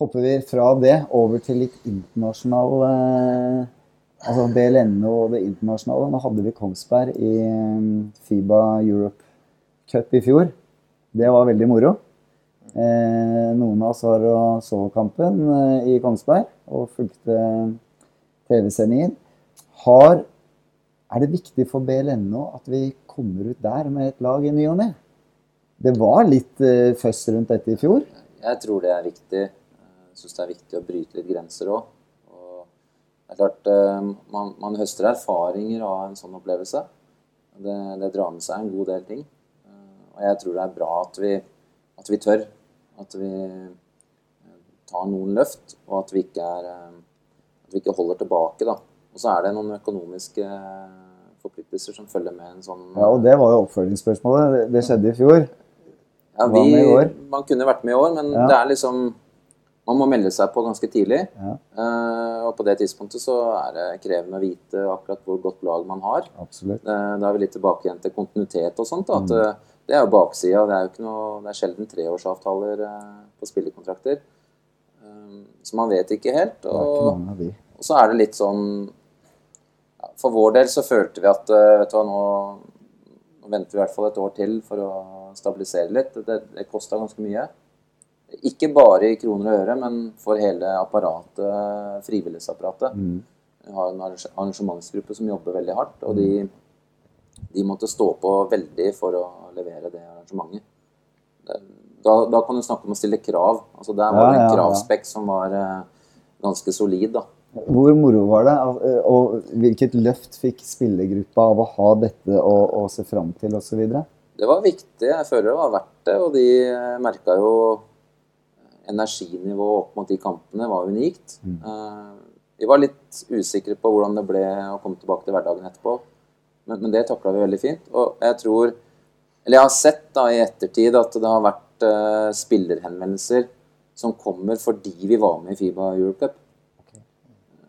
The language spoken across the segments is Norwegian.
hopper vi fra det over til litt internasjonal eh, Altså BLN og det internasjonale. Nå hadde vi Kongsberg i eh, Fiba Europe Cup i fjor. Det var veldig moro. Eh, noen av oss var og så kampen eh, i Kongsberg og fulgte TV-sendingen. Er det viktig for BLNO at vi kommer ut der med et lag i ny og ne? Det var litt eh, føss rundt dette i fjor. Jeg tror det er viktig. Syns det er viktig å bryte litt grenser òg. Det er klart, eh, man, man, høster erfaringer av en sånn opplevelse. Det, det, drar med seg en god del ting. Eh, og jeg tror det er bra at vi, at vi tør. At vi eh, tar noen løft, og at vi ikke, er, at vi ikke holder tilbake. da. Og så er det noen økonomiske forpliktelser som følger med en sånn Ja, og det var jo oppfølgingsspørsmålet. Det skjedde i fjor. Ja, vi, man kunne vært med i år, men ja. det er liksom man må melde seg på ganske tidlig. Ja. Uh, og på det tidspunktet så er det krevende å vite akkurat hvor godt lag man har. Absolutt. Uh, da er vi litt tilbake igjen til kontinuitet og sånt. At, mm. uh, det er jo baksida. Det er jo ikke noe, det er sjelden treårsavtaler på spillekontrakter. så man vet ikke helt. Og, og, så er det litt sånn ja, For vår del så følte vi at vet du hva, nå, nå venter vi i hvert fall et år til for å stabilisere litt. Det, det kosta ganske mye. Ikke bare i kroner og øre, men for hele apparatet, frivillighetsapparatet. Mm. Vi har en arrangementsgruppe som jobber veldig hardt, og de, de måtte stå på veldig for å levere det arrangementet. Da, da kan du snakke om å stille krav. Altså Der var det en kravspekk som var eh, ganske solid. da. Hvor moro var det, og hvilket løft fikk spillergruppa av å ha dette å, å se fram til osv.? Det var viktig. Jeg føler det var verdt det. Og de merka jo energinivået opp mot de kampene var unikt. Mm. Uh, vi var litt usikre på hvordan det ble å komme tilbake til hverdagen etterpå. Men, men det takla vi veldig fint. Og jeg tror Eller jeg har sett da i ettertid at det har vært uh, spillerhenvendelser som kommer fordi vi var med i Fiba Eurocup. Okay.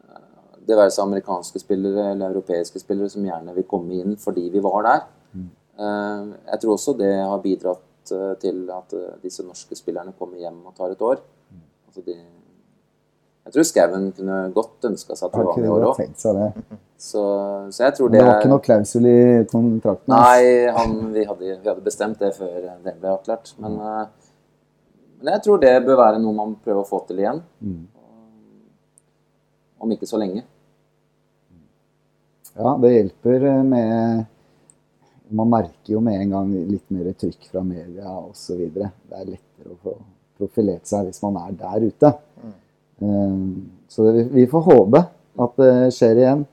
Uh, det være seg amerikanske spillere eller europeiske spillere som gjerne vil komme inn fordi vi var der. Mm. jeg tror også det har bidratt Eh, til at eh, disse norske spillerne kommer hjem og tar et år. Altså de, jeg tror Skauen kunne godt ønska seg at det var med i år òg. Så, så, jeg tror det Det var ikke noe klausul i kontrakten? Nei, han, vi, hadde, vi, hadde, bestemt det før det ble avklart. Men, eh, men, jeg tror det bør være noe man prøver å få til igjen. Mm. Om ikke så lenge. Ja, det hjelper med man merker jo med en gang litt mer trykk fra media osv. Det er lettere å få profilert seg hvis man er der ute. Mm. Så vi får håpe at det skjer igjen.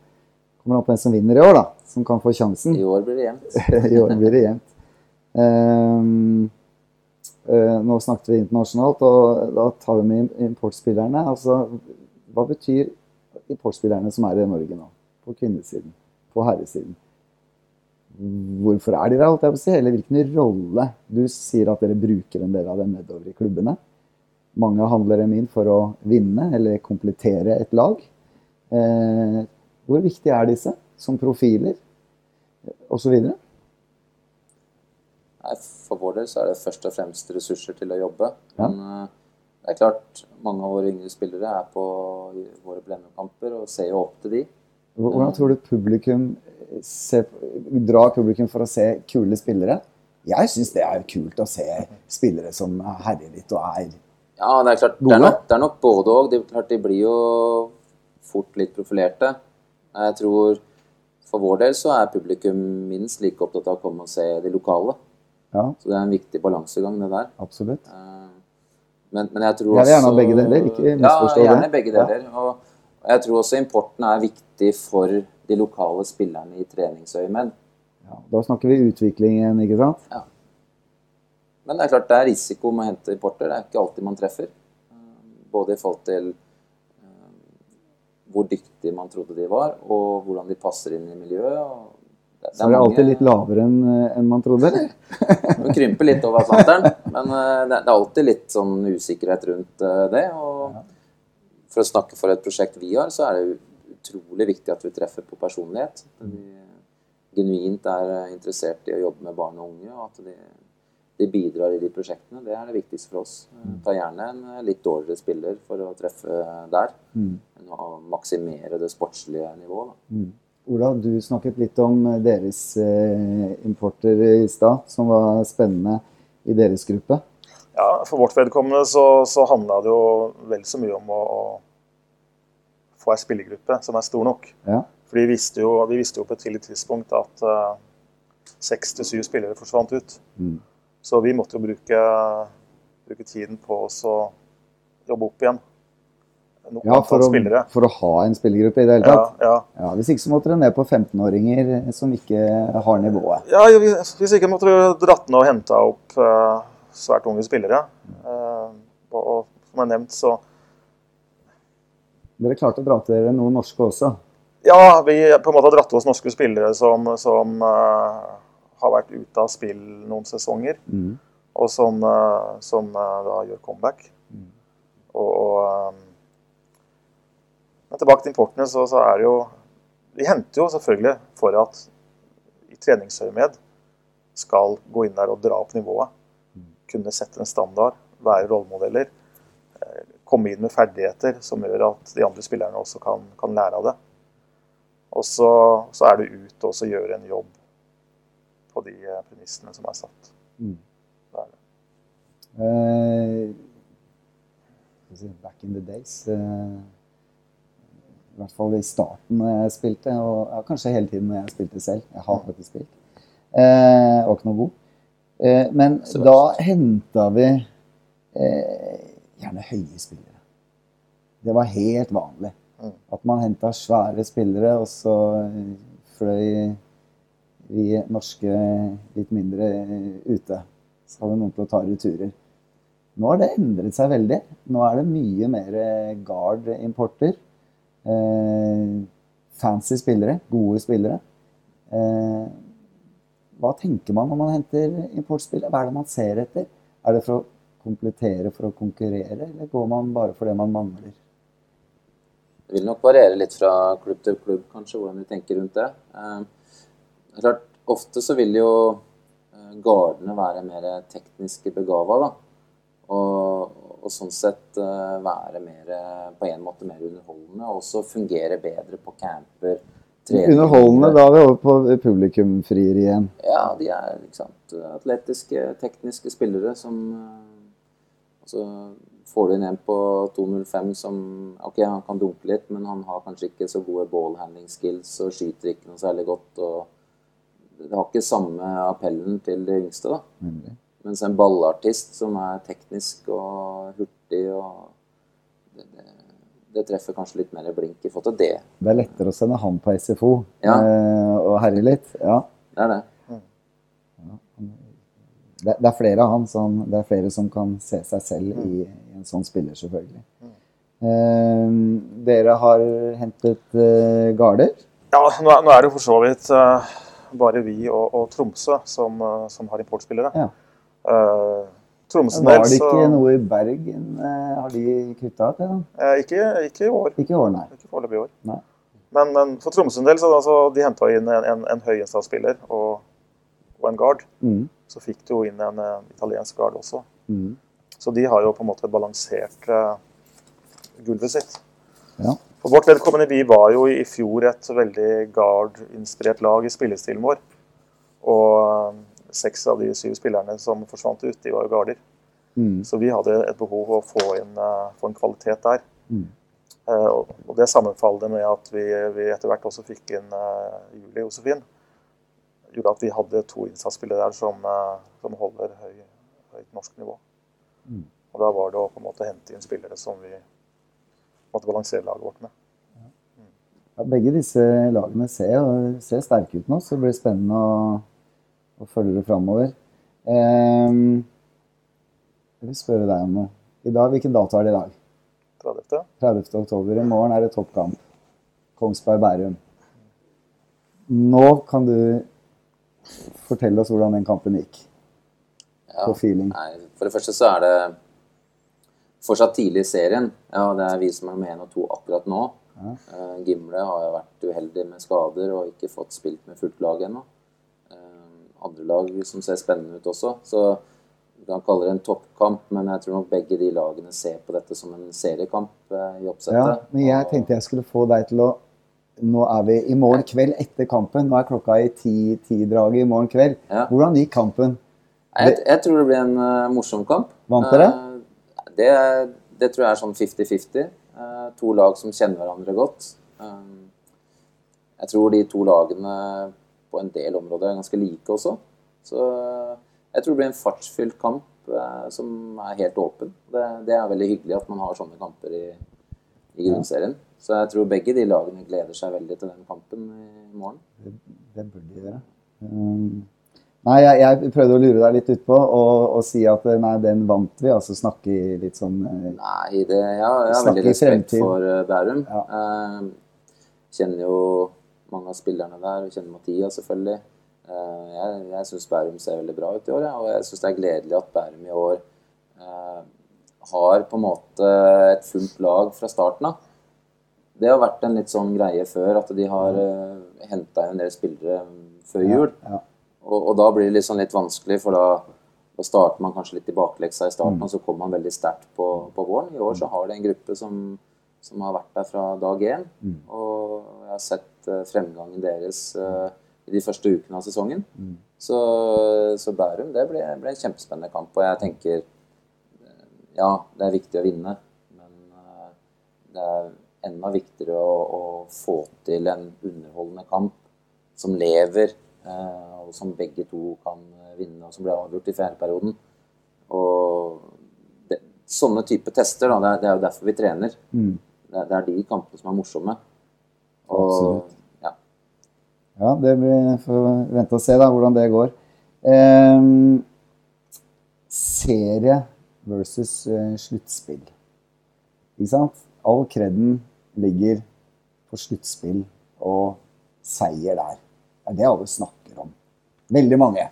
Kommer an på hvem som vinner i år, da. Som kan få sjansen. I år blir det jevnt. I år blir det jevnt. Um, uh, nå snakket vi internasjonalt, og da tar vi med importspillerne. Altså, hva betyr importspillerne som er i Norge nå? På kvinnesiden, på herresiden? Hvorfor er de der, holdt jeg på å si, eller hvilken rolle Du sier at dere bruker en del av dem nedover i klubbene. Mange handler dem inn for å vinne eller komplettere et lag. Eh, hvor viktig er disse som profiler osv.? For vår del så er det først og fremst ressurser til å jobbe. Ja. Men uh, det er klart, mange av våre yngre spillere er på våre blendekamper og ser jo opp til de. Hvordan tror du publikum se, drar publikum for å se kule spillere. Jeg syns det er kult å se spillere som herjer litt og er Ja, det er klart. Det er, nok, det er nok både òg. De, de blir jo fort litt profilerte. Jeg tror for vår del så er publikum minst like opptatt av å komme og se de lokale. Ja. Så det er en viktig balansegang, det der. Absolutt. Eh, men, men jeg tror også Jeg vil gjerne ha begge deler, ikke misforstå det. Ja, gjerne begge deler. Ja. Og jeg tror også importen er viktig for de lokale spillerne i treningsøyemed. Ja, da snakker vi utviklingen, ikke sant? Ja. Men det er klart det er risiko med å hente importer. Det er ikke alltid man treffer. Både i forhold til eh, hvor dyktige man trodde de var, og hvordan de passer inn i miljøet. Det, det Så er det alltid litt lavere enn eh, en man trodde, eller? det krymper litt over Atlanteren, men det, det er alltid litt sånn usikkerhet rundt det. Og for å snakke for et prosjekt vi har, så er det utrolig viktig at vi treffer på personlighet. At vi genuint er interessert i å jobbe med barn og unge. Og at de de bidrar i de prosjektene. Det er det viktigste for oss. Mm. Ta gjerne en litt dårligere spiller for å treffe der, mm. enn å maksimere det sportslige nivået. Mm. Ola, du snakket litt om deres eh, importer i stad, som var spennende i deres gruppe. Ja, For vårt vedkommende så, så handla det jo vel så mye om å, å få ei spillergruppe som er stor nok. Ja. For vi visste, jo, vi visste jo på et tidlig tidspunkt at eh, seks til syv spillere forsvant ut. Mm. Så vi måtte jo bruke, bruke tiden på å jobbe opp igjen. Noen ja, for å, for å, ha en spillergruppe i det hele tatt? Ja, ja. ja Hvis ikke så måtte dere ned på 15-åringer som ikke har nivået? Ja, hvis ikke måtte dere dratt ned og henta opp uh, svært unge spillere. Uh, og som jeg nevnt, så Dere klarte å dra til dere noen norske også? Ja, vi på en måte har dratt til oss norske spillere som, som uh, har vært ute av spill noen sesonger. Mm. Og som, uh, som uh, da gjør comeback. Mm. Og, og Men tilbake til importene, så, så, er det jo Vi henter jo selvfølgelig for at i treningsøyemed skal gå inn der og dra opp nivået. Mm. Kunne sette en standard, være rollemodeller. Komme inn med ferdigheter som gjør at de andre spillerne også kan, kan lære av det. Og så, så er det ut og gjøre en jobb på de eh, premissene som er satt. Mm. Det er det. Uh, back in the days uh, I hvert fall i starten når jeg spilte, og ja, kanskje hele tiden når jeg spilte selv. Jeg har ikke spilt. Uh, var ikke noe god. Uh, men da henta vi gjerne høye spillere. Det var helt vanlig. Mm. At man henta svære spillere, og så fløy vi norske litt mindre ute. Så hadde noen til å ta returer. Nå har det endret seg veldig. Nå er det mye mer guard-importer. Eh, fancy spillere. Gode spillere. Eh, hva tenker man når man henter importspillet? Hva er det man ser etter? Er det for å komplettere for å konkurrere, eller går man bare for det man mangler? Det vil nok variere litt fra klubb til klubb, kanskje, hvordan vi tenker rundt det. Eh, klart, Ofte så vil jo eh, gardene være mer tekniske begava, da. Og, og, sånn sett eh, være mer, på en måte mer underholdende, og også fungere bedre på camper. Trening. Underholdende, da er vi over på publikumfrier igjen. Ja, de er sant, atletiske, tekniske spillere som altså, Får du inn en på 2.05 som ok, han kan dunke litt, men han har kanskje ikke så gode ballhandling skills og skyter ikke noe særlig godt. og Det har ikke samme appellen til de yngste. da. Mm. Mens en ballartist som er teknisk og hurtig og det, treffer kanskje litt mer blink i forhold til det. Det er lettere å sende han på SFO ja. eh, og herje litt? Ja. Det er det det, det, er flere av han, som, det er flere som kan se seg selv i, i en sånn spiller, selvfølgelig. Eh, dere har hentet eh, garder? Ja, nå er, nå er, det for så vidt eh, bare vi og, og Tromsø som, uh, som, har importspillere. Ja. Uh, Tromsø Var det ikke noe i Bergen? har de kutta til? da? Ikke, ikke, i år. Ikke i år, nei. Ikke foreløpig i år. Nei. Men, men, for Tromsøs del så altså, de henta inn en, en, en høyinnsatsspiller og, og en guard. Mm så fikk de jo inn en en italiensk guard også. Mm. Så de har jo på en måte balansert uh, gulvet sitt. Ja. For vårt vedkommende, vi var jo i fjor et veldig guard-inspirert lag i spillestilen vår. Og seks av de syv spillerne som forsvant ut, de var jo garder. Mm. Så vi hadde et behov å få, inn, få en kvalitet der. Mm. og det sammenfaller med at vi, vi, etter hvert også fikk inn Julie Josefin gjorde at vi hadde to innsatsspillere der som, som holder høy, høyt norsk nivå. Mm. Og da var det å på en måte hente inn spillere som vi måtte balansere laget vårt med. Ja, begge disse lagene ser, ser, sterke ut nå, så det blir spennende å, å følge det framover. Um, jeg vil spørre deg om noe. I dag, Hvilken dato er det i dag? 30. 30. oktober. I morgen er det toppkamp. Kongsberg-Bærum. Nå kan du fortelle oss hvordan den kampen gikk. Ja, på feeling. Nei, for det første så er det fortsatt tidlig i serien. Ja, det er vi som er med én og to akkurat nå. Ja. Uh, Gimle har jo vært uheldig med skader og ikke fått spilt med fullt lag ennå. Andre lag som ser spennende ut også. Så du kan kalle det en toppkamp, men jeg tror nok begge de lagene ser på dette som en seriekamp i oppsettet. Ja, men jeg tenkte jeg skulle få deg til å Nå er vi i morgen kveld etter kampen. Nå er klokka i ti-draget ti i morgen kveld. Ja. Hvordan gikk kampen? Jeg, jeg, tror det blir en uh, morsom kamp. Vant dere? Uh, det, det, tror jeg er sånn 50-50. Uh, to lag som kjenner hverandre godt. jeg tror de to lagene på en del områder er ganske like også. Så jeg tror det blir en fartsfylt kamp eh, som er helt åpen. Det, det, er veldig hyggelig at man har sånne kamper i, i grunnserien. Så jeg tror begge de lagene gleder seg veldig til den kampen i morgen. Det, det burde de gjøre. Um, nei, jeg, jeg, prøvde å lure deg litt utpå og, og si at nei, den vant vi. Altså snakke litt sånn uh, Nei, det, ja, jeg har veldig respekt for Bærum. Ja. Uh, kjenner jo mange av spillerne der. og kjenner Mathias selvfølgelig. Eh, jeg, jeg syns Bærum ser veldig bra ut i år, og jeg syns det er gledelig at Bærum i år eh, har på en måte et fullt lag fra starten av. Det har vært en litt sånn greie før, at de har eh, henta en del spillere før jul. Ja, ja. Og, og, da blir det liksom litt vanskelig, for da, da starter man kanskje litt i bakleksa i starten, mm. og så kommer man veldig sterkt på, på, våren. I år så har det en gruppe som, som har vært der fra dag én. Mm. Og jeg har sett uh, fremgangen deres. Uh, i de første ukene av sesongen. Mm. Så, så, Bærum det ble, ble, en kjempespennende kamp. Og jeg tenker eh, ja, det er viktig å vinne, men det er enda viktigere å, å, få til en underholdende kamp som lever, og som begge to kan vinne, og som ble avgjort i fjerdeperioden. Og det, sånne type tester, da, det, det er jo derfor vi trener. Mm. Det, er de kampene som er morsomme. Og Absolutt. Ja, det blir får vente og se da, hvordan det går. Eh, serie versus eh, sluttspill. Ikke sant? All kreden ligger på sluttspill og seier der. Det er det alle snakker om. Veldig mange.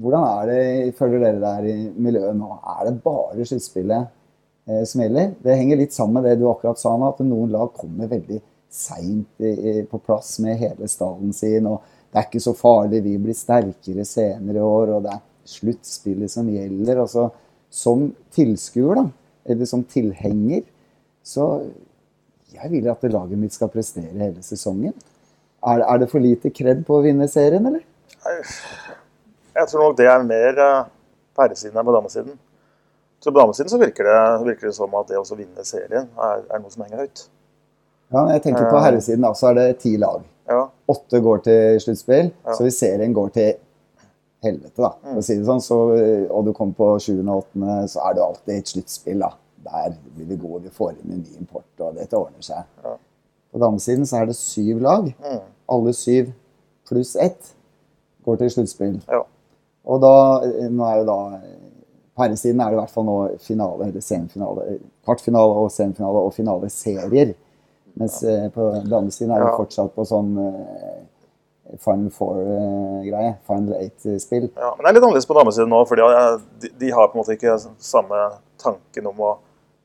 Hvordan er det, følger dere der i miljøet nå? Er det bare sluttspillet som gjelder? Det henger litt sammen med det du akkurat sa nå, at noen lag kommer veldig seint på plass med hele stallen sin. og Det er ikke så farlig, vi blir sterkere senere i år. Og det er sluttspillet som gjelder. Altså, som tilskuer, da, eller som tilhenger, så jeg vil at laget mitt skal prestere hele sesongen. Er, er det for lite kred på å vinne serien, eller? Jeg tror nok det er mer eh, herresiden enn på damesiden. Så På damesiden så virker det, virker det som at det å vinne serien er, er noe som henger høyt. Ja, jeg tenker På herresiden da, så er det ti lag. Ja. Åtte går til sluttspill, ja. så hvis serien går til helvete, da, mm. si sånn, så, og du kommer på sjuende og åttende, så er det alltid et sluttspill. da. Der blir vi gode, vi får inn en ny import, og dette ordner seg. Ja. På damesiden så er det syv lag. Mm. Alle syv pluss ett går til sluttspill. Ja. Og da, nå er jo da På herresiden er det i hvert fall nå finale eller semifinale, kvartfinale og semifinale og finaleserier. Mens. Eh, på damesiden er det fortsatt på sånn eh, Final Four-greie. Uh, Final Eight-spill. Ja, men det er litt annerledes på damesiden nå, for de, de, har på en måte ikke samme tanken om å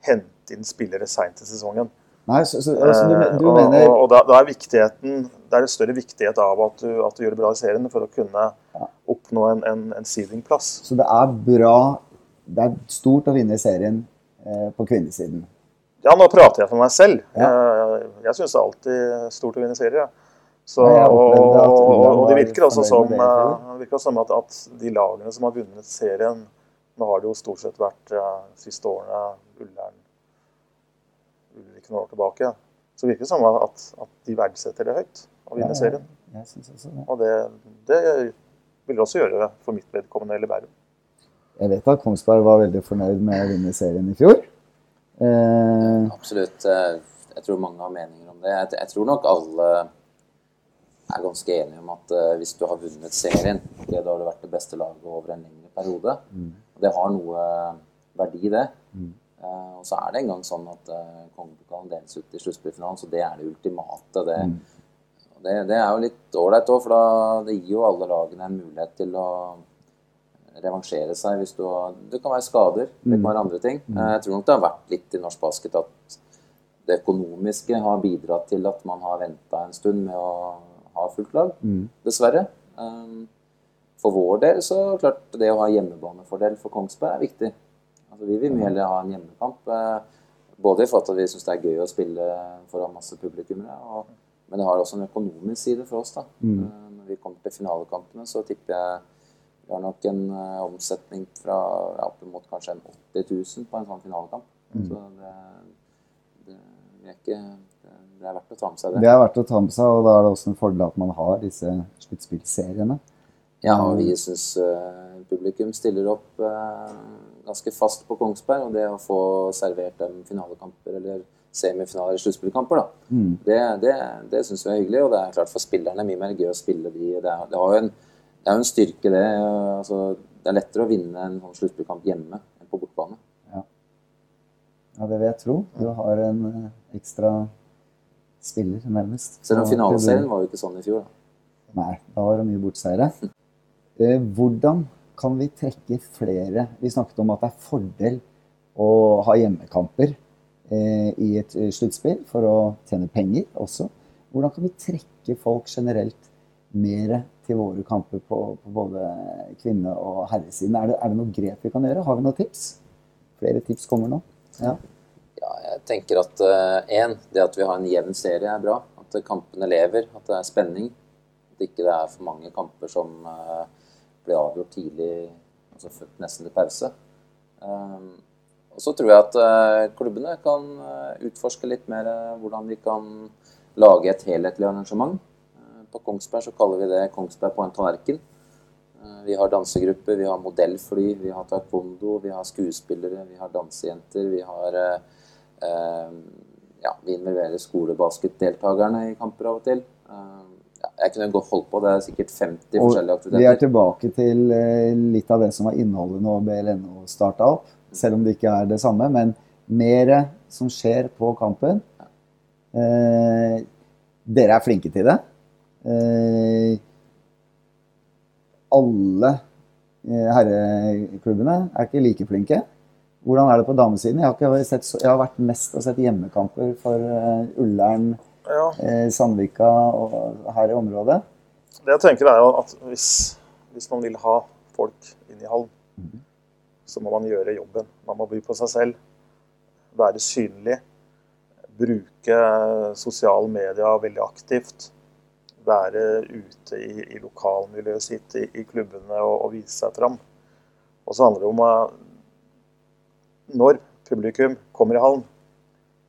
hente inn spillere seint i sesongen. Nei, så, så, så du, du mener... Og, og da, da, er viktigheten Det er en større viktighet av at du, at du gjør det bra i serien for å kunne ja. oppnå en, en, en seedingplass. Så det er bra Det er stort å vinne serien på kvinnesiden? Ja, nå prater jeg for meg selv. Ja. Jeg, jeg syns det er alltid stort å vinne serier. Så, og, og, og, det virker også som, det virker som at, at, de lagene som har vunnet serien Nå har det jo stort sett vært de siste årene Ullern Ulrik noen år tilbake. Så det virker som at, at de verdsetter det høyt, å vinne ja, serien. Og det, det vil det også gjøre for mitt vedkommende eller Bærum. Jeg vet at Kongsberg var veldig fornøyd med å vinne serien i fjor. Eh, Absolutt. Eh, jeg tror mange har meninger om det. Jeg, tror nok alle er ganske enige om at uh, hvis du har vunnet serien, okay, da har du vært det beste laget over en lengre periode. Mm. Det har noe verdi, det. Mm. Uh, og så er det engang sånn at uh, kongepokalen deles ut i sluttspillfinalen, så det er det ultimate. Det, mm. det, det er jo litt ålreit òg, for da, det gir jo alle lagene en mulighet til å revansjere seg hvis du har Det kan være skader, det kan mm. være andre ting. Mm. Jeg tror nok det har vært litt i norsk basket at det økonomiske har bidratt til at man har venta en stund med å ha fullt lag. Mm. Dessverre. Um, for vår del så klart det å ha hjemmebanefordel for Kongsberg er viktig. Altså, vi vil mye heller ha en hjemmekamp. Eh, både i forhold til at vi syns det er gøy å spille foran masse publikummere, men det har også en økonomisk side for oss. da. Eh, når vi kommer til finalekampene, så tipper jeg vi har nok en uh, omsetning fra opp mot kanskje en 80 000 på en sånn finalekamp. Mm. Så det, det, det, er ikke, det, er verdt å ta med seg det. Det er verdt å ta med seg, og da er det også en fordel at man har disse sluttspillseriene. Ja, og vi syns uh, publikum stiller opp uh, ganske fast på Kongsberg. Og det å få servert dem finalekamper eller semifinaler, sluttspillkamper, da, mm. det, det, det syns vi er hyggelig. Og det er klart for spillerne er mye mer gøy å spille de. Det, er, det har jo en, det er jo en styrke, det. Altså, det er lettere å vinne en sånn sluttspillkamp hjemme enn på bortbane. Ja. ja, det vil jeg tro. Du har en uh, ekstra spiller, nærmest. Selv om finaleserien var jo ikke sånn i fjor. da. Nei, da var det mye bortseire. Eh, hvordan kan vi trekke flere Vi snakket om at det er fordel å ha hjemmekamper eh, i et eh, sluttspill for å tjene penger også. Hvordan kan vi trekke folk generelt mer til våre kamper på, på både kvinne- og herresiden? Er det, er det noe grep vi kan gjøre? Har vi noen tips? Flere tips kommer nå. Ja. ja jeg tenker at én, uh, det at vi har en jevn serie er bra. At kampene lever, at det er spenning. At ikke det er for mange kamper som uh, blir avgjort tidlig, altså nesten til pause. Um, og så tror jeg at uh, klubbene kan utforske litt mer hvordan de kan lage et helhetlig arrangement. På Kongsberg så kaller vi det Kongsberg på en tallerken. vi har dansegrupper, vi har modellfly, vi har taekwondo, vi har skuespillere, vi har dansejenter, vi har ja, vi involverer skolebasketdeltakerne i kamper av og til jeg kunne godt holdt på. Det er sikkert 50 og forskjellige aktiviteter. Vi er tilbake til eh, litt av det som var innholdet når BLNO starta opp. Selv om det ikke er det samme. Men mer som skjer på kampen. Eh, dere er flinke til det. Eh, alle eh, herreklubbene er ikke like flinke. Hvordan er det på damesiden? Jeg har, sett, jeg har vært mest og sett hjemmekamper for uh, Ullern ja. Eh, Sandvika og her i området? Det jeg tenker er at hvis, hvis man vil ha folk inn i hallen, mm. så må man gjøre jobben. Man må by på seg selv, være synlig, bruke sosiale medier veldig aktivt. Være ute i, i lokalmiljøet sitt, i, i klubbene og, og, vise seg fram. Og så handler det om at når publikum kommer i hallen,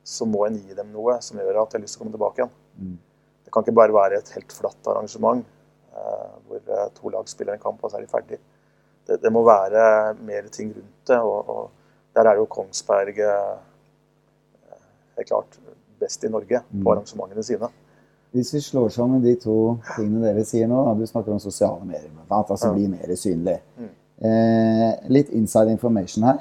så må en gi dem noe som gjør at de har lyst til å komme tilbake igjen. Mm. Det kan ikke bare være et helt flatt arrangement eh, hvor eh, to lag spiller en kamp, og så er de ferdig. Det, det må være mer ting rundt det. Og, og der er jo Kongsberg eh, helt klart best i Norge mm. på arrangementene sine. Hvis vi slår sammen de to tingene dere sier nå, da, du snakker om sosiale medier, altså bli mer synlig. Mm. Eh, litt inside information her.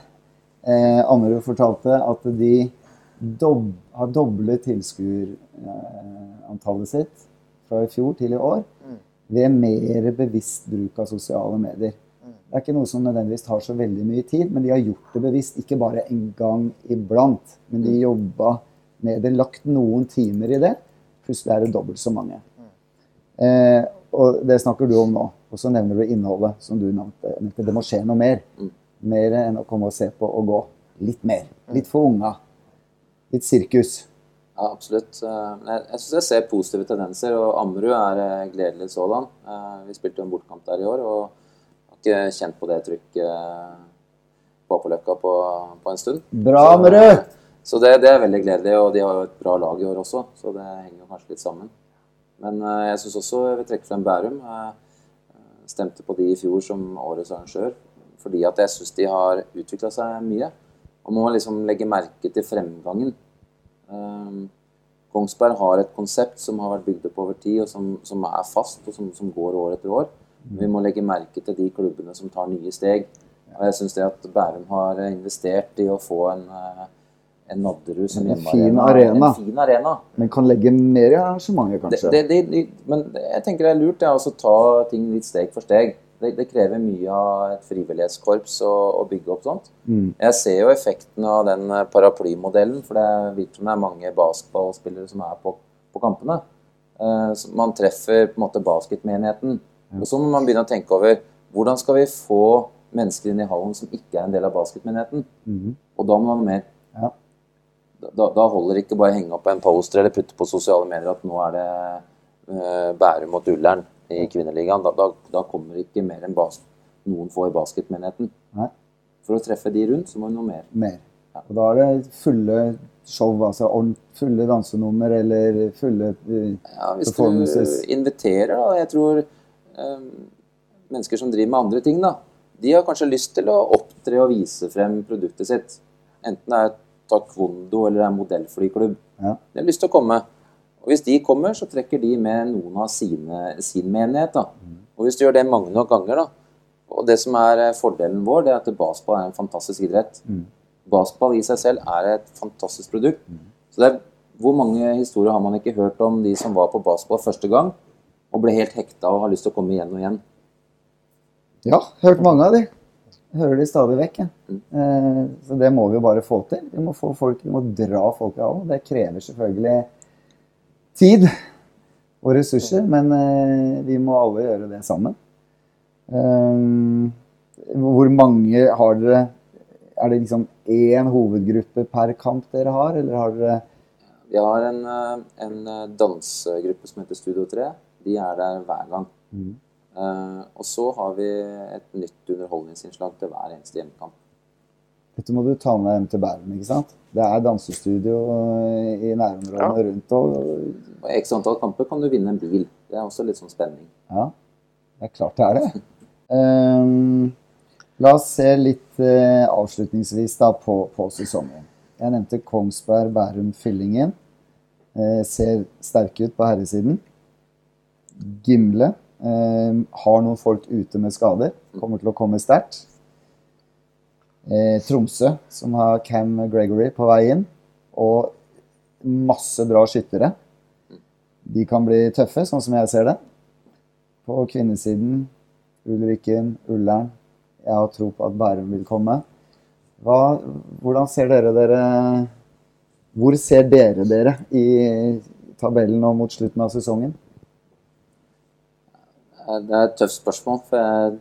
Eh, Ammerud fortalte at de dob har doblet tilskuerantallet sitt fra i fjor til i år mm. ved mer bevisst bruk av sosiale medier. Mm. Det er ikke noe som nødvendigvis tar så veldig mye tid, men de har gjort det bevisst. Ikke bare en gang iblant, men de jobba med det. Lagt noen timer i det. Plutselig er det dobbelt så mange. Mm. Eh, og det snakker du om nå. Og så nevner du innholdet, som du nevnte. Det må skje noe mer. Mm. Mer enn å komme og se på og gå. Litt mer. Litt for unga litt sirkus. Ja, absolutt. Eh, jeg, jeg syns jeg ser positive tendenser, og Ammerud er eh, gledelig sådan. Eh, vi spilte en bortkamp der i år og har ikke kjent på det trykket på Apoløkka på, på en stund. Bra, Ammerud! Så, det, det, er veldig gledelig, og de har jo et bra lag i år også, så det henger jo kanskje litt sammen. Men jeg syns også jeg vil trekke frem Bærum. Jeg stemte på de i fjor som årets arrangør fordi at jeg syns de har utvikla seg mye. Og må liksom legge merke til fremgangen. Um, Kongsberg har et konsept som har vært bygd opp over tid, og som, som er fast, og som, som, går år etter år. Mm. Vi må legge merke til de klubbene som tar nye steg. Og jeg syns det at Bærum har investert i å få en, eh, en Nadderud som. Fin arena. En fin arena. Men kan legge mer i arrangementet, kanskje? Det, det, det, men jeg tenker det er lurt å ta ting litt steg for steg. Det, det, krever mye av et frivillighetskorps å, å bygge opp sånt. Mm. Jeg ser jo effekten av den eh, paraplymodellen, for det virker som det er mange basketballspillere som er på, på kampene. Uh, man treffer på en måte basketmenigheten. Ja. Og så må man begynne å tenke over hvordan skal vi få mennesker inn i hallen som ikke er en del av basketmenigheten? Mm. Og da må man ha mer. Ja. Da, da, holder det ikke bare å henge opp en poster eller putte på sosiale medier at nå er det uh, Bærum mot Ullern i kvinneligaen. Da, da, da, kommer ikke mer enn noen få i basketmenigheten. Nei. For å treffe de rundt, så må vi noe mer. Mer. Ja. Og da er det fulle show, altså fulle dansenummer eller fulle uh, ja, hvis performances. Hvis du inviterer, da. Jeg tror um, mennesker som driver med andre ting, da, de har kanskje lyst til å opptre og vise frem produktet sitt. Enten det er taekwondo eller er modellflyklubb. Ja. De har lyst til å komme. Og Hvis de kommer, så trekker de med noen av sine, sin menighet. da. Mm. Og Hvis du gjør det mange nok ganger, da, og det som er eh, fordelen vår, det er at baseball er en fantastisk idrett. Mm. Baseball i seg selv er et fantastisk produkt. Mm. Så det er, Hvor mange historier har man ikke hørt om de som var på baseball første gang og ble helt hekta og har lyst til å komme igjen og igjen? Ja, hørt mange av de. Hører de stadig vekk. Ja. Mm. Eh, så det må vi jo bare få til. Vi må få folk, vi må dra folk av. Det krever selvfølgelig tid og ressurser, men eh, vi må alle gjøre det sammen. Um, hvor mange har dere Er det liksom én hovedgruppe per kamp dere har, eller har dere Vi har en, eh, en dansegruppe som heter Studio 3. De er der hver gang. Mm. Uh, og så har vi et nytt underholdningsinnslag til hver eneste hjemmekamp. Dette må du ta med hjem til Bærum, ikke sant? Det er dansestudio i nærområdene ja. rundt. Og, og X antall kamper kan du vinne en bil. Det er også litt sånn spenning. Ja, det er klart det er det. Um, la oss se litt uh, avslutningsvis da på, på, sesongen. Jeg nevnte Kongsberg, Bærum, Fyllingen. Uh, ser sterke ut på herresiden. Gimle har noen folk ute med skader. Kommer til å komme sterkt. Tromsø, som har Cam Gregory på vei inn. Og masse bra skyttere. De kan bli tøffe, sånn som jeg ser det. På kvinnesiden Ulrikken, Ullern. Jeg har tro på at Bærum vil komme. Hva, hvordan ser dere dere Hvor ser dere dere i tabellen nå mot slutten av sesongen? Det er et tøft spørsmål. for jeg,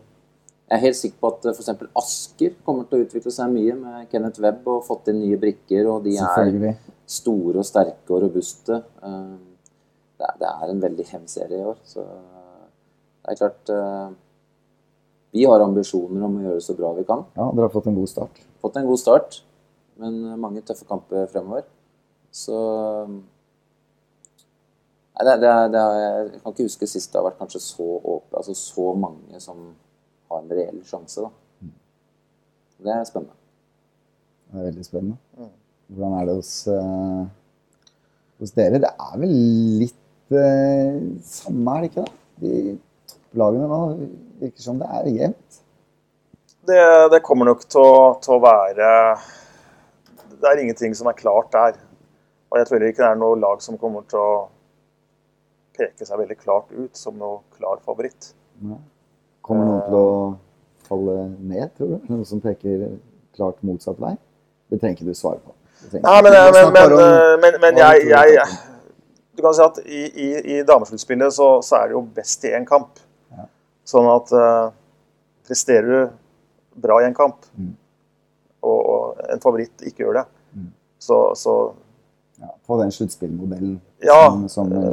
jeg er helt sikker på at f.eks. Asker kommer til å utvikle seg mye med Kenneth Webb og fått inn nye brikker. Og de er store og sterke og robuste. Eh, det er en veldig hemserie serie i år. Så det er klart eh, vi har ambisjoner om å gjøre det så bra vi kan. Ja, Dere har fått en god start? Fått en god start, men mange tøffe kamper fremover. Så Nei, det, det, det, jeg kan ikke huske sist det har vært kanskje så åpne, altså så mange som har en reell sjanse. da. Det er spennende. Det er veldig spennende. Mm. Hvordan er det hos, uh, hos dere? Det er vel litt uh, samme, er det ikke? da? De topplagene nå virker som det er jevnt. Det, det, kommer nok til å, være Det er ingenting som er klart der. Og jeg tror ikke det er noe lag som kommer til å peke seg veldig klart ut som noe klar favoritt. Ja. Kommer noen til å falle ned, tror du? Noen som peker klart motsatt vei? Det trenger ikke du svare på. Nei, men, men, men, men, men jeg, jeg, Du kan si at i, i, i damesluttspillet så, så, er det jo best i én kamp. Sånn at uh, presterer du bra i en kamp, mm. og, og, en favoritt ikke gjør det, mm. så, så ja, På den sluttspillmodellen. Ja,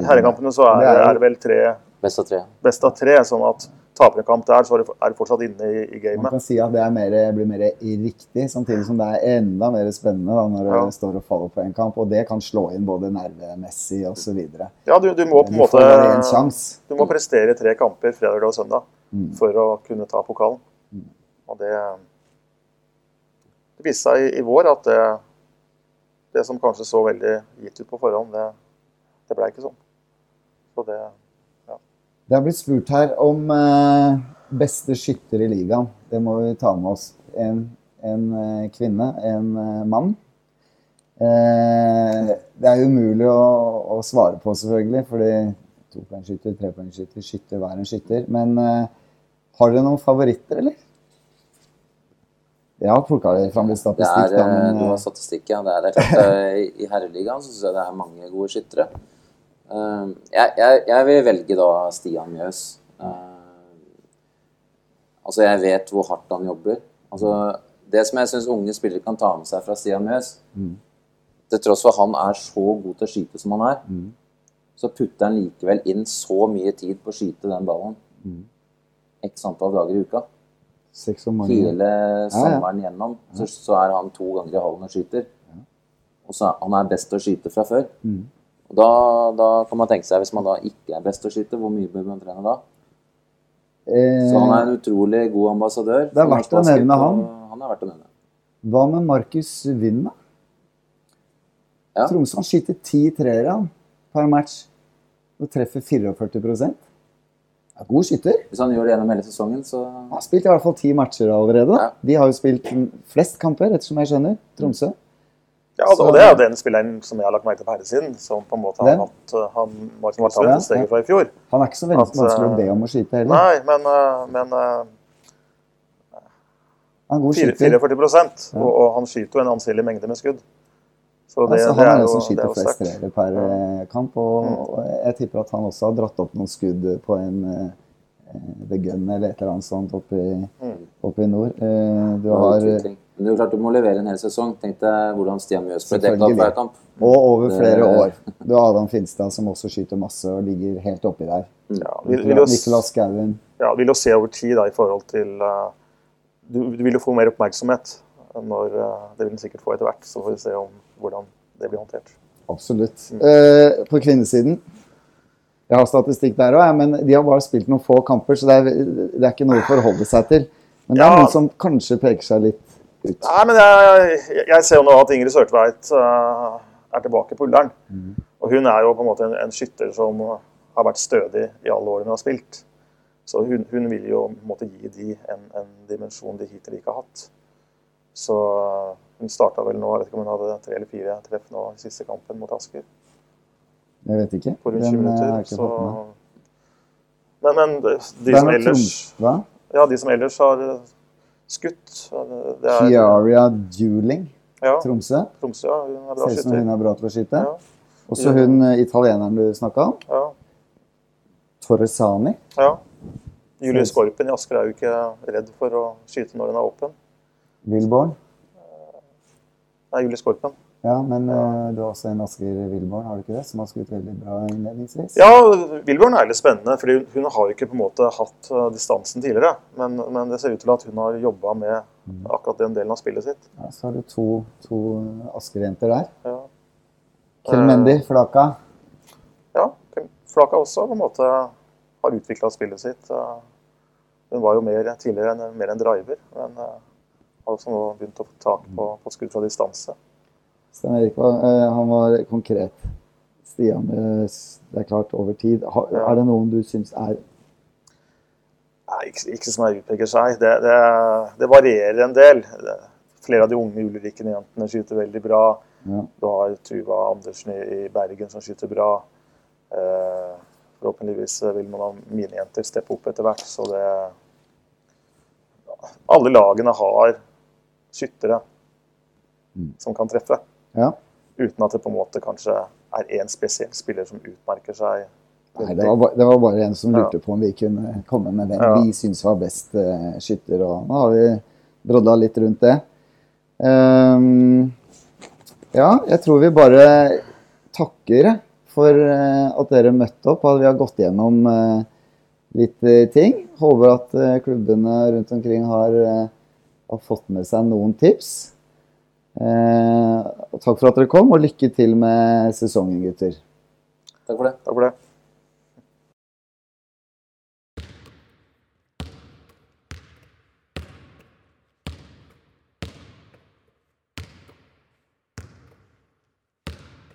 herrekampene så er, er, det vel tre Best av tre. Best av tre, sånn at taper en kamp der, så er du fortsatt inne i, i gamet. Man kan si at det mer, blir mer riktig, samtidig som det er enda mer spennende da, når ja. det står og faller på en kamp. Og det kan slå inn både nervemessig osv. Ja, du, du, må på en måte Du må prestere tre kamper fredag og søndag mm. for å kunne ta pokalen. Mm. Og det, det viste seg i, i vår at det, det, som kanskje så veldig gitt ut på forhånd, det, det ble ikke sånn. Så det det har blitt spurt her om eh, beste skytter i ligaen. Det må vi ta med oss. En, en eh, kvinne, en eh, mann. Eh, det er umulig å, å, svare på, selvfølgelig, fordi topoengskytter, trepoengskytter, skytter hver en skytter. Men eh, har dere noen favoritter, eller? Jeg har plukka fram litt statistikk. Det er, da, men, du har statistikk, ja. Det er, det er klart, I herreligaen syns jeg det er mange gode skyttere. Ehm, jeg, jeg, jeg, vil velge da Stian Mjøs. Ehm, Altså, jeg vet hvor hardt han jobber. Altså, det som jeg syns unge spillere kan ta med seg fra Stian Mjøs mm. Til tross for at han er så god til å skyte som han er, mm. så putter han likevel inn så mye tid på å skyte den ballen. Mm. X antall dager i uka. Hele sommeren ja, ja. gjennom så, så, er han to ganger i hallen og skyter. Ja. Og så han er best til å skyte fra før. Mm. Og da, da, kan man tenke seg, hvis man da ikke er best å skyte, hvor mye bør man trene da? Eh, så han er en utrolig god ambassadør. Det er verdt å nevne han. Han er verdt å nevne. Hva med Markus Wind, da? Ja. Tromsø han skyter ti treere per match og treffer 44% er God skytter. Hvis han gjør det gjennom hele sesongen, så Han har spilt i hvert fall ti matcher allerede. Ja. De har jo spilt flest kamper, ettersom jeg skjønner. Tromsø. Ja, altså, og det er jo den spilleren som jeg har lagt merke til på herresiden, som på en måte har hatt han, Martin har tatt steget fra i fjor. Han er ikke så veldig at, vanskelig å be om å skyte heller. Nei, men, eh, men eh, han er god skyter. 44 og, og han skyter jo en anselig mengde med skudd. Så det, altså, han er, den som skyter flest treere per ja. Eh, kamp. Og, mm. og, jeg tipper at han også har dratt opp noen skudd på en uh, The Gun eller et eller annet sånt oppe i, mm. oppe i nord. Uh, du har Men det er jo klart du må levere en hel sesong. Tenk deg hvordan Stian Mjøs ble dekket opp hver kamp. Og over flere det... år. Du har Adam Finstad som også skyter masse og ligger helt oppi der. Ja, vil, vil Nicolas Skauen. Ja, vil jo se over tid da, i forhold til uh, du, du, vil jo få mer oppmerksomhet når Det vil den sikkert få etter hvert. Så får vi se om hvordan det blir håndtert. Absolutt. Mm. Uh, på kvinnesiden Jeg har statistikk der òg, men de har bare spilt noen få kamper, så det er, det er ikke noe å forholde seg til. Men det er ja. noen som kanskje peker seg litt. Nei, men jeg, jeg ser jo nå at Ingrid Sørtveit uh, er tilbake på Ullern. Mm. Og hun er jo på en måte en, en, skytter som har vært stødig i alle årene hun har spilt. Så hun, hun vil jo måtte gi de en, en dimensjon de hittil ikke har hatt. Så hun starta vel nå, jeg vet ikke om hun hadde tre eller fire treff nå i siste kampen mot Asker. Jeg vet ikke. På rundt 20 eh, minutter. Så... Men, men de, de som ellers Hva? Ja, de som ellers har eh, skutt det er... Chiaria Dueling, ja. Tromsø. Tromsø, ja, hun er bra Ser ut som hun er bra til å skyte. Ja. Også hun eh, italieneren du snakka om. Ja. Torresani. Ja. Julie Skorpen i Asker er jo ikke redd for å skyte når hun er åpen. Wilborn? Nei, Julie Skorpen. Ja, men uh, du har også en Asker Wilborn, har du ikke det? Som har skutt veldig bra innledningsvis? Ja, Wilborn er litt spennende. fordi hun har jo ikke på en måte hatt uh, distansen tidligere. Men, men, det ser ut til at hun har jobba med mm. akkurat den delen av spillet sitt. Ja, Så har du to, to Asker-jenter der. Ja. Kelmendi, uh, Flaka. Ja, Flaka også på en måte har utvikla spillet sitt. hun var jo mer tidligere en, mer en driver. men har også nå begynt å få tak på, på skudd fra distanse. Stein Erik var, han var konkret. Stian, eh, det er klart over tid. Er det noen du syns er Nei, ikke, ikke som jeg utpeker seg. Det, det, det, varierer en del. Flere av de unge Ulrikken-jentene skyter veldig bra. Ja. Du har Tuva Andersen i, i Bergen som skyter bra. Eh, forhåpentligvis vil noen av mine jenter steppe opp etter hvert. Så det Alle lagene har skyttere mm. som kan treffe. Ja. Uten at det på en måte kanskje er én spesiell spiller som utmerker seg. Nei, det var, bare, det var bare en som lurte ja. på om vi kunne komme med hvem ja. vi syns var best uh, skytter. Og nå har vi brodla litt rundt det. Um, ja, jeg tror vi bare takker for uh, at dere møtte opp. og At vi har gått gjennom uh, litt ting. Håper at klubbene rundt omkring har har fått med seg noen tips. Eh, takk for at dere kom, og lykke til med sesongen, gutter. Takk for det. Takk for det.